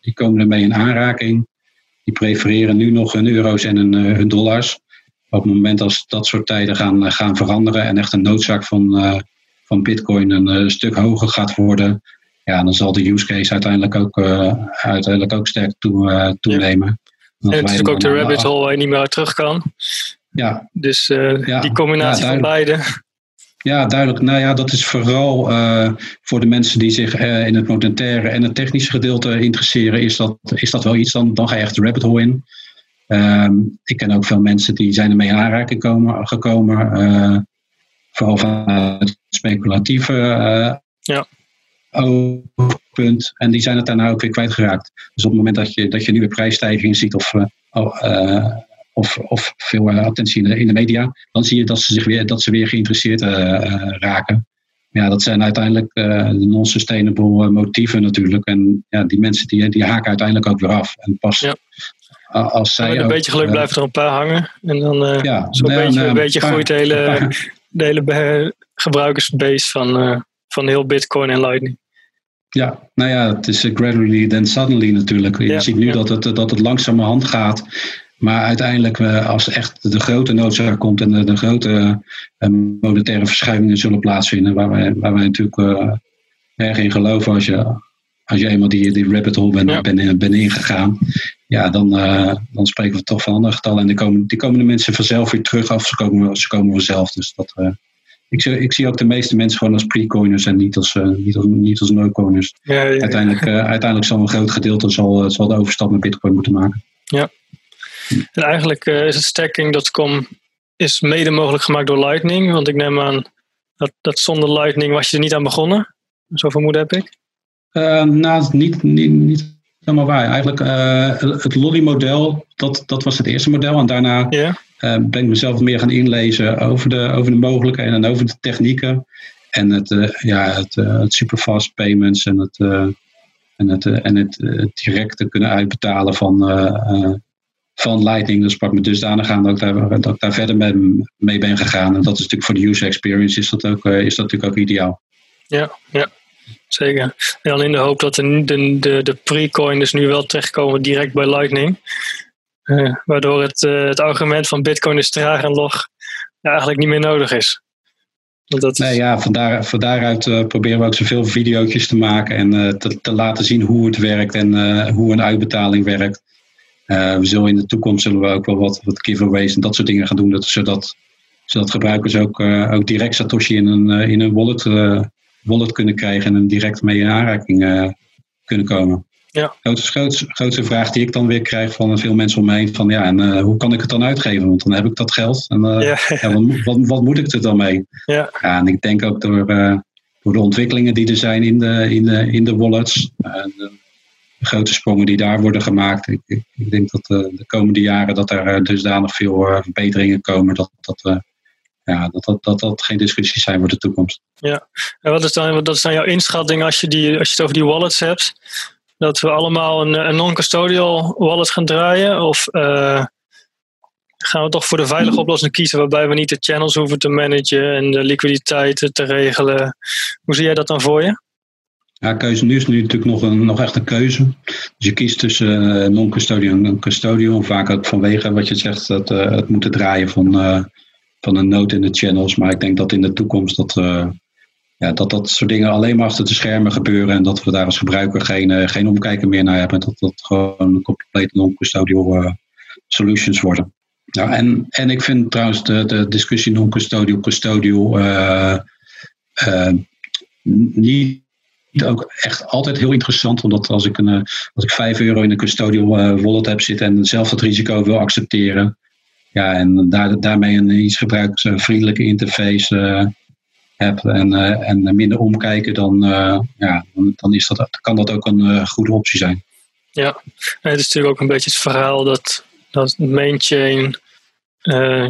die komen ermee in aanraking. Die prefereren nu nog hun euro's en hun, hun dollars. Op het moment als dat soort tijden gaan, gaan veranderen en echt een noodzaak van, van Bitcoin een stuk hoger gaat worden, ja, dan zal de use case uiteindelijk ook, uiteindelijk ook sterk toe, toenemen. Ja. En het is natuurlijk ook de rabbit hole waar je niet meer uit terug kan. Ja. Dus ja, die combinatie van beide. Ja, duidelijk. Nou ja, dat is vooral uh, voor de mensen die zich uh, in het monetaire en het technische gedeelte interesseren, is dat, is dat wel iets. Dan, dan ga je echt de rabbit hole in. Um, ik ken ook veel mensen die zijn ermee in aanraking komen, gekomen. Uh, vooral vanuit het speculatieve ja. punt. En die zijn het daarna ook weer kwijtgeraakt. Dus op het moment dat je, dat je nu weer prijsstijgingen ziet of oh, of, of veel uh, attentie in de, in de, media, dan zie je dat ze, zich weer, dat ze weer geïnteresseerd uh, raken. Ja, dat zijn uiteindelijk de non-sustainable motieven natuurlijk. En ja, die mensen die, die haken uiteindelijk ook weer af. En pas ja. als zij. met een ook, beetje geluk blijven er een paar hangen. En dan ja, zo'n beetje, een beetje groeit de hele, de hele gebruikersbase van, van heel Bitcoin en Lightning. Ja, nou ja, het is gradually then suddenly natuurlijk. Je ziet nu dat, het, dat het langzamerhand gaat. Maar uiteindelijk, als echt de grote noodzaak komt en de, de grote monetaire verschuivingen zullen plaatsvinden, waar wij, waar wij natuurlijk erg in geloven als je, als je eenmaal die, die rabbit hole bent, ja. bent, bent ingegaan, ja, dan, uh, dan spreken we toch van andere getallen. En die komen, die komen de mensen vanzelf weer terug af. Ze komen, ze komen vanzelf. Dus dat, uh, ik, zie, ik zie ook de meeste mensen gewoon als pre-coiners en niet als, niet als, niet als no-coiners. Ja, ja, uiteindelijk, uiteindelijk zal een groot gedeelte zal, zal de overstap naar bitcoin moeten maken. Ja. En eigenlijk is het stacking.com is mede mogelijk gemaakt door Lightning. Want ik neem aan dat, dat zonder Lightning was je er niet aan begonnen. Zo vermoeden heb ik. nou, niet, niet, niet helemaal waar. Eigenlijk uh, het Lolly-model, dat, dat was het eerste model. En daarna yeah. uh, ben ik mezelf meer gaan inlezen over de, over de mogelijkheden en over de technieken. En het, uh, ja, het, het superfast payments en het, en het, en het direct kunnen uitbetalen van, van Lightning. Dat sprak me dusdanig aan dat ik daar, dat ik daar verder mee, mee ben gegaan. En dat is natuurlijk voor de user experience is dat, ook, is dat natuurlijk ook ideaal. Ja, ja. Zeker. En dan in de hoop dat de, de, de, de pre-coin dus nu wel terechtkomen direct bij Lightning. Uh, waardoor het, uh, het argument van Bitcoin is traag en log ja, eigenlijk niet meer nodig is. Dat nee, ja, vandaar, van daaruit uh, proberen we ook zoveel video's te maken en te, te, laten zien hoe het werkt en hoe een uitbetaling werkt. We zullen in de toekomst zullen we ook wel wat, wat giveaways en dat soort dingen gaan doen, dat, zodat, zodat gebruikers ook, ook direct Satoshi in een, in een wallet wallet kunnen krijgen en direct mee in aanraking kunnen komen. Ja. Grootste, grootste, grootste vraag die ik dan weer krijg van veel mensen om me heen: van ja, en uh, hoe kan ik het dan uitgeven? Want dan heb ik dat geld. En uh, ja. ja wat, wat, wat, moet ik er dan mee? Ja. ja en ik denk ook door, door de ontwikkelingen die er zijn in de, in de, in de wallets, de, de grote sprongen die daar worden gemaakt. Ik, ik, ik denk dat de komende jaren dat er dusdanig veel verbeteringen komen dat, dat ja, dat, dat, dat dat geen discussies zijn voor de toekomst. Ja, en wat is dan, wat is dan jouw inschatting als je, die, als je het over die wallets hebt? Dat we allemaal een, een non-custodial wallet gaan draaien? Of gaan we toch voor de veilige oplossing kiezen waarbij we niet de channels hoeven te managen en de liquiditeit te regelen? Hoe zie jij dat dan voor je? Ja, keuze nu is nu natuurlijk nog, een, nog echt een keuze. Dus je kiest tussen uh, non-custodial en custodial. Vaak ook vanwege wat je zegt, dat, uh, het moeten draaien van van een nood in de channels. Maar ik denk dat in de toekomst dat, ja, dat dat soort dingen alleen maar achter de schermen gebeuren. En dat we daar als gebruiker geen, geen omkijken meer naar hebben. Dat dat gewoon compleet non-custodial solutions worden. Nou, en, en ik vind trouwens de, de discussie non-custodial, custodial, niet ook echt altijd heel interessant. Omdat als ik, een, als ik 5 euro in een custodial wallet heb zitten en zelf dat risico wil accepteren, ja, en daar, daarmee een iets gebruiksvriendelijke interface uh, heb en, en minder omkijken, dan, ja, dan is dat, kan dat ook een goede optie zijn. Ja, het is natuurlijk ook een beetje het verhaal dat, dat mainchain,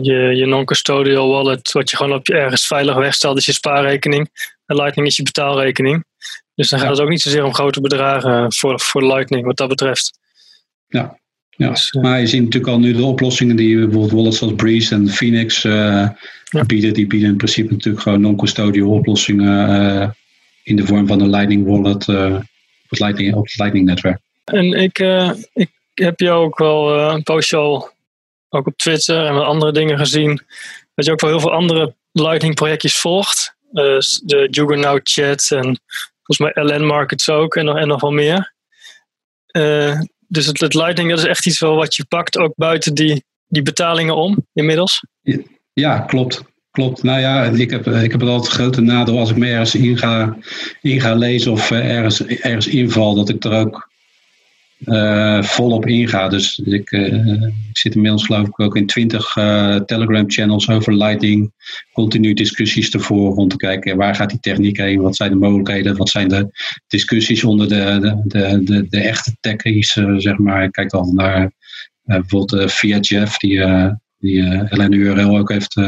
je, je non-custodial wallet, wat je gewoon op je ergens veilig wegstelt, is je spaarrekening. En Lightning is je betaalrekening. Dus dan gaat het ook niet zozeer om grote bedragen voor, voor Lightning wat dat betreft. Ja, ja, dus, eh, maar je ziet natuurlijk al nu de oplossingen die bijvoorbeeld wallets zoals Breeze en Phoenix uh, bieden. Die bieden in principe natuurlijk gewoon non-custodial oplossingen uh, in de vorm van een Lightning wallet uh, op, het Lightning, op het Lightning netwerk. En ik, ik heb jou ook wel een postje al ook op Twitter en wat andere dingen gezien. Dat je ook wel heel veel andere Lightning projectjes volgt. de Juggernaut chat en volgens mij LN Markets ook en en nog wel meer dus het, het Lightning dat is echt iets wel wat je pakt, ook buiten die, die betalingen om inmiddels. Ja, klopt. Klopt. Nou ja, ik heb, ik heb het altijd grote nadeel als ik me ergens in ga, in ga lezen of eh, ergens, ergens inval, dat ik er ook uh, volop inga. Dus ik, uh, ik zit inmiddels geloof ik ook in twintig uh, Telegram channels over Lightning. Continu discussies ervoor om te kijken waar gaat die techniek heen, wat zijn de mogelijkheden, wat zijn de discussies onder de, de, de, de, echte techies, zeg maar. Ik kijk dan naar bijvoorbeeld via Jeff, die, die LNURL ook heeft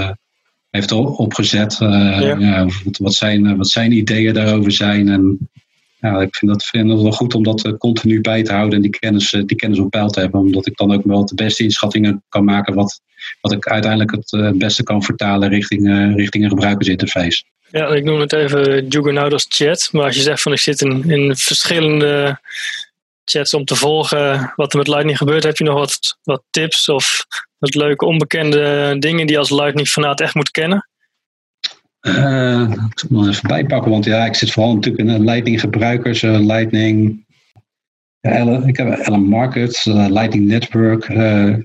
heeft opgezet. Ja. Wat, zijn, wat zijn ideeën daarover zijn. En ja, ik vind dat, vind wel goed om dat eh, continu bij te houden en die kennis, eh, die kennis op peil te hebben. Omdat ik dan ook wel de beste inschattingen kan maken wat, wat ik uiteindelijk het, eh, beste kan vertalen richting, richting een gebruikersinterface. Ja, ik noem het even Juggernaut als chat. Maar als je zegt van ik zit in, in verschillende chats om te volgen wat er met Lightning gebeurt, heb je nog wat, wat tips of wat leuke onbekende dingen die als Lightning fanaat echt moet kennen? Uh, ik moet even bijpakken, want ja, ik zit vooral natuurlijk in Lightning gebruikers, uh, Lightning. Ja, ik heb Ellen Market, uh, Lightning Network,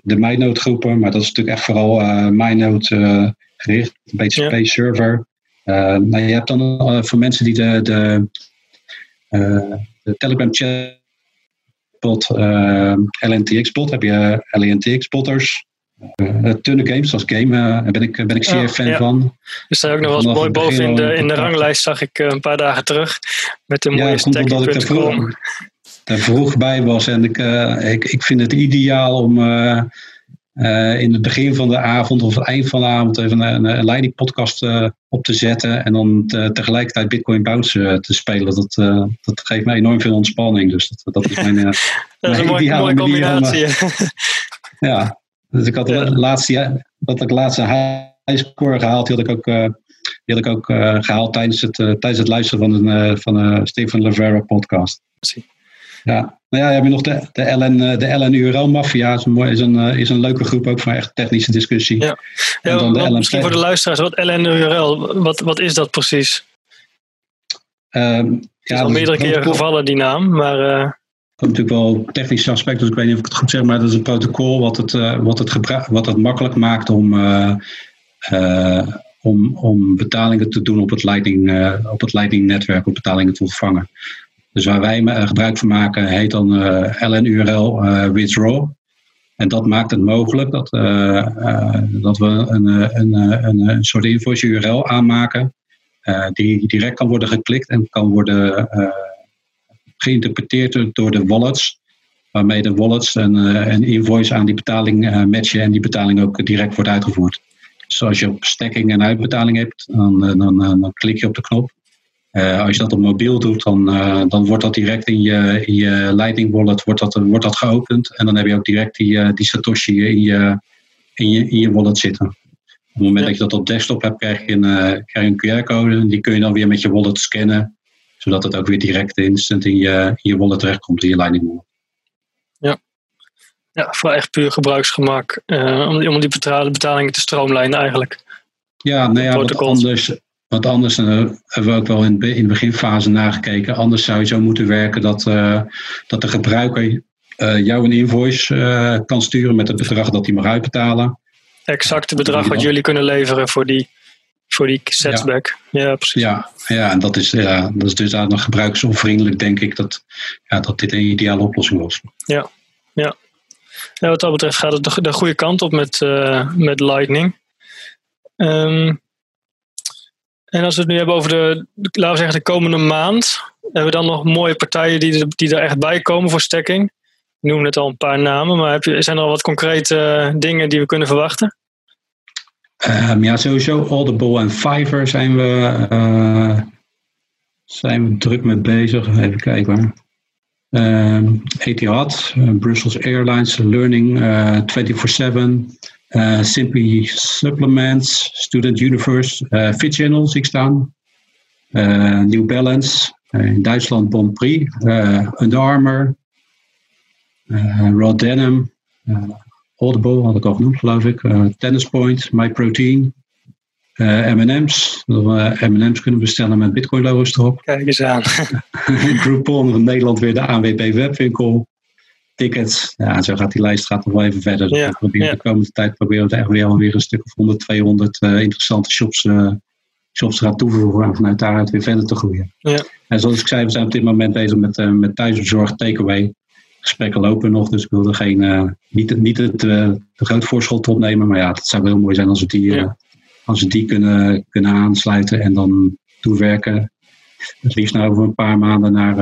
de MyNode groepen, maar dat is natuurlijk echt vooral MyNode gericht, een beetje ja. Space Server. nou, je hebt dan voor mensen die de, de, de Telegram chat bot, LNTX bot, heb je LNTX botters. Uh, Tunne Games als game uh, ben, ik, ben ik zeer fan ja. van. Er staat ook nog wel eens mooi boven in de, in de ranglijst, zag ik een paar dagen terug. Met de mooie ja, omdat ik vroeg, daar vroeg bij was. En ik, ik, ik vind het ideaal om in het begin van de avond of het eind van de avond even een, een leiding podcast op te zetten. En dan te, tegelijkertijd Bitcoin Bounce te spelen. Dat, dat geeft mij enorm veel ontspanning. Dus dat, dat is mijn, dat is een mooie, mooie combinatie. ja, dus ik had de laatste, dat ik laatste high score gehaald, die had ik ook, uh, die had ik ook uh, gehaald tijdens het, uh, tijdens het luisteren van een van de Stephen Levera podcast. Ja, nou ja, heb je nog de, de LN, de LN URL Mafia, is een, is, een, is een leuke groep ook voor echt technische discussie. Ja, ja dan de misschien voor de luisteraars, wat LN URL, wat, wat is dat precies? Um, het is ja, al meerdere keren gevallen die naam, maar natuurlijk wel technische aspecten, dus ik weet niet of ik het goed zeg, maar dat is een protocol wat het, uh, wat het, wat het makkelijk maakt om, uh, uh, om, om betalingen te doen op het Lightning, op het Lightning netwerk, om betalingen te ontvangen. Dus waar wij gebruik van maken heet dan LNURL withdraw. En dat maakt het mogelijk dat, dat we een, een, een, een soort invoice URL aanmaken die direct kan worden geklikt en kan worden geïnterpreteerd door de wallets. Waarmee de wallets een, eh, een invoice aan die betaling eh, matchen en die betaling ook direct wordt uitgevoerd. Dus als je op stekking en uitbetaling hebt, dan, eh, dan, dan klik je op de knop. als je dat op mobiel doet, dan, dan wordt dat direct in je, in je Lightning wallet wordt dat, wordt dat geopend. En dan heb je ook direct die, die Satoshi in je, in, je, in je wallet zitten. Op het moment dat je dat op desktop hebt, krijg je een, krijg je een QR-code. Die kun je dan weer met je wallet scannen zodat het ook weer direct instant in je, in je wallet terechtkomt, in je Lightning wallet. Ja, ja voor echt puur gebruiksgemak. Uh, om, om die betalingen te stroomlijnen eigenlijk. Ja, nou ja, wat anders, wat anders uh, hebben we ook wel in, in de beginfase nagekeken. Anders zou je zo moeten werken dat, uh, dat de gebruiker jou een invoice kan sturen met het bedrag dat hij mag uitbetalen. Exact het bedrag wat jullie kunnen leveren voor die voor die setback. Ja, precies. Ja, ja en dat is, ja, dat is dus nog gebruikersonvriendelijk, denk ik, dat, ja, dat dit een ideale oplossing was. Ja, ja. ja wat dat betreft gaat het de, de goede kant op met, uh, met Lightning. Um, en als we het nu hebben over de, laten we zeggen, de komende maand, hebben we dan nog mooie partijen die, die er echt bij komen voor stekking? Ik noem net al een paar namen, maar heb je, zijn er al wat concrete dingen die we kunnen verwachten? Um, ja, sowieso Audible en Fiverr zijn we, uh, zijn we druk mee bezig. Even kijken hoor. Um, Etihad, uh, Brussels Airlines, Learning uh, 24-7, Simply Supplements, Student Universe, Fit Channel zie ik staan. New Balance, in Duitsland Bon Prix, Under Armour, Rod Denim, Audible had ik al genoemd, geloof ik. Uh, Tennis Point, MyProtein, uh, M&M's. M&M's kunnen bestellen met Bitcoin logo's erop. Kijk eens aan. Groupon van Nederland weer de ANWB webwinkel. Tickets. Ja, zo gaat die lijst gaat nog wel even verder. Ja, proberen ja. De komende tijd proberen we echt weer, weer een stuk of 100, 200 uh, interessante shops, uh, shops te gaan toevoegen. En vanuit daaruit weer verder te groeien. Ja. En zoals ik zei, we zijn op dit moment bezig met, uh, met thuisbezorgd takeaway gesprekken lopen nog, dus ik wilde geen, uh, niet, niet het uh, te groot voorschot opnemen. Maar ja, het zou wel heel mooi zijn als we die, uh, als we die kunnen, kunnen aansluiten en dan toewerken. Het liefst nou over een paar maanden naar,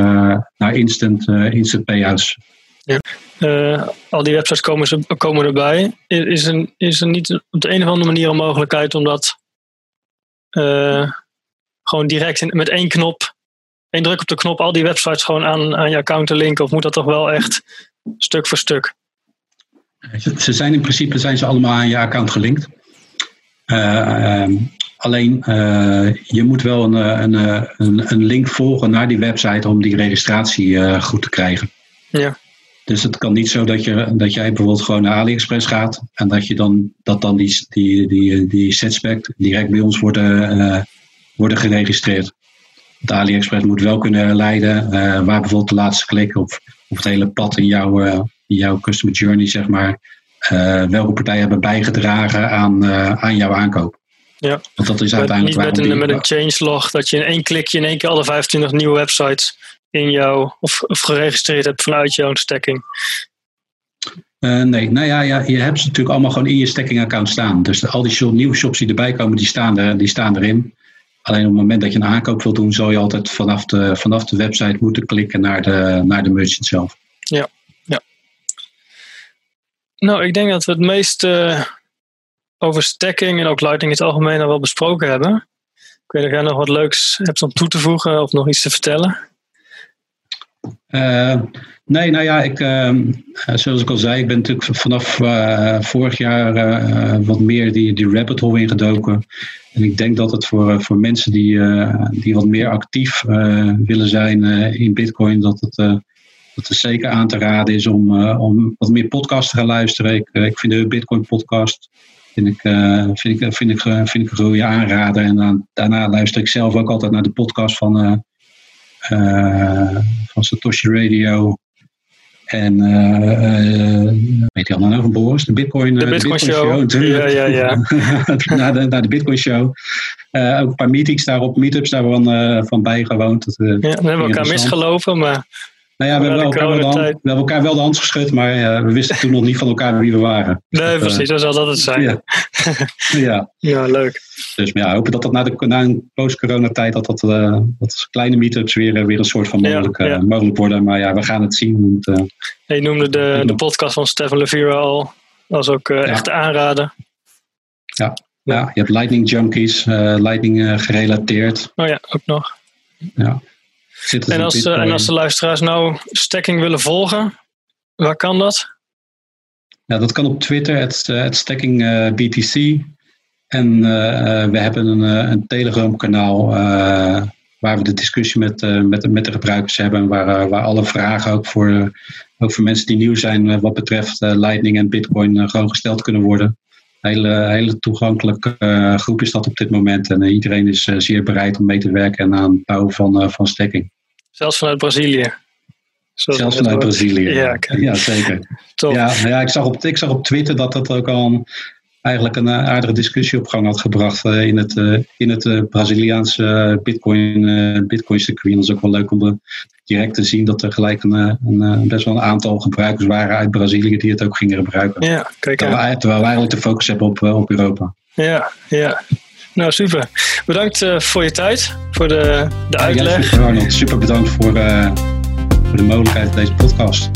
naar instant, instant payouts. Ja. al die websites komen, ze, komen erbij. Is er, is er niet op de een of andere manier een mogelijkheid om dat gewoon direct in, met één knop één druk op de knop al die websites gewoon aan, aan je account te linken? Of moet dat toch wel echt stuk voor stuk? Ze zijn in principe zijn ze allemaal aan je account gelinkt. Uh, Alleen je moet wel een, een, een, een, link volgen naar die website om die registratie goed te krijgen. Ja. Dus het kan niet zo dat, je, dat jij bijvoorbeeld gewoon naar AliExpress gaat en dat je dan, dat dan die, die, die, die direct bij ons worden, worden geregistreerd. Want AliExpress moet wel kunnen leiden uh, waar bijvoorbeeld de laatste klik of, of het hele pad in jouw, in jouw customer journey, zeg maar, uh, welke partijen hebben bijgedragen aan, aan jouw aankoop. Ja. Want dat is uiteindelijk niet met een, met een changelog dat je in één klikje in één keer alle 25 nieuwe websites in jou of, of geregistreerd hebt vanuit jouw stacking. Uh, nee, nou ja, ja, je hebt ze natuurlijk allemaal gewoon in je stacking account staan. Dus al die shop, nieuwe shops die erbij komen, die staan, er, die staan erin. Alleen op het moment dat je een aankoop wil doen, zal je altijd vanaf de, vanaf de website moeten klikken naar de, naar de merchant zelf. Ja, ja. Nou, ik denk dat we het meest uh, over stacking en ook Lightning in het algemeen al wel besproken hebben. Ik weet of jij nog wat leuks hebt om toe te voegen of nog iets te vertellen. Uh, nee, nou ja, ik, uh, zoals ik al zei, ik ben natuurlijk vanaf uh, vorig jaar wat meer die, die rabbit hole ingedoken. En ik denk dat het voor, voor mensen die, die wat meer actief willen zijn in Bitcoin, dat het, dat het zeker aan te raden is om, om wat meer podcasts te gaan luisteren. Ik, ik vind de Bitcoin podcast vind ik, vind ik, vind ik, vind ik een goede aanrader. En daarna luister ik zelf ook altijd naar de podcast van van Satoshi Radio. En uh, weet je allemaal nog van Boris? De Bitcoin, de Bitcoin, Show. Ja, ja, ja. naar, de, naar de Bitcoin Show. Uh, ook een paar meetings daarop, meetups daarvan uh, van bijgewoond. Dat, ja, we hebben elkaar misgelopen, maar nou ja, we hebben, elkaar wel de hand, we hebben elkaar wel de hand geschud, maar uh, we wisten toen nog niet van elkaar wie we waren. Nee, dus, precies, dat zal dat het zijn. Ja, ja. ja leuk. Dus ja, hopen dat dat na, de, na een post-coronatijd dat, dat, uh, dat kleine meetups weer, weer een soort van mogelijk, ja, ja. Uh, mogelijk worden. Maar ja, we gaan het zien. Want, je noemde de, de podcast van Stefan Levira al. Dat is ook echt aanraden. Ja. ja, je hebt Lightning Junkies, Lightning gerelateerd. Oh ja, ook nog. Ja. En als, uh, en als de luisteraars nou stacking willen volgen, waar kan dat? Ja, dat kan op Twitter, het, het stacking uh, BTC. En uh, we hebben een, een Telegram kanaal waar we de discussie met, met, met de gebruikers hebben. Waar, waar alle vragen ook voor, ook voor mensen die nieuw zijn wat betreft Lightning en Bitcoin gewoon gesteld kunnen worden. Hele, hele toegankelijke groep is dat op dit moment. En iedereen is zeer bereid om mee te werken aan het bouwen van, van stacking. Zelfs vanuit Brazilië. Zoals Zelfs vanuit Brazilië. Ja, ja zeker. Ja, nou ja, ik, zag op, ik zag op Twitter dat dat ook al een, eigenlijk een eh, aardige discussie op gang had gebracht in het, in het Braziliaanse Bitcoin, Bitcoin circuit. Dat is ook wel leuk om direct te zien dat er gelijk een, een, best wel een aantal gebruikers waren uit Brazilië die het ook gingen gebruiken. Ja, kijk terwijl, we, terwijl we eigenlijk de focus hebben op, op Europa. Ja, ja. Nou, super. Bedankt uh, voor je tijd, voor de, de uitleg. Ja, super Arnold. Super bedankt voor, uh, voor de mogelijkheid van deze podcast.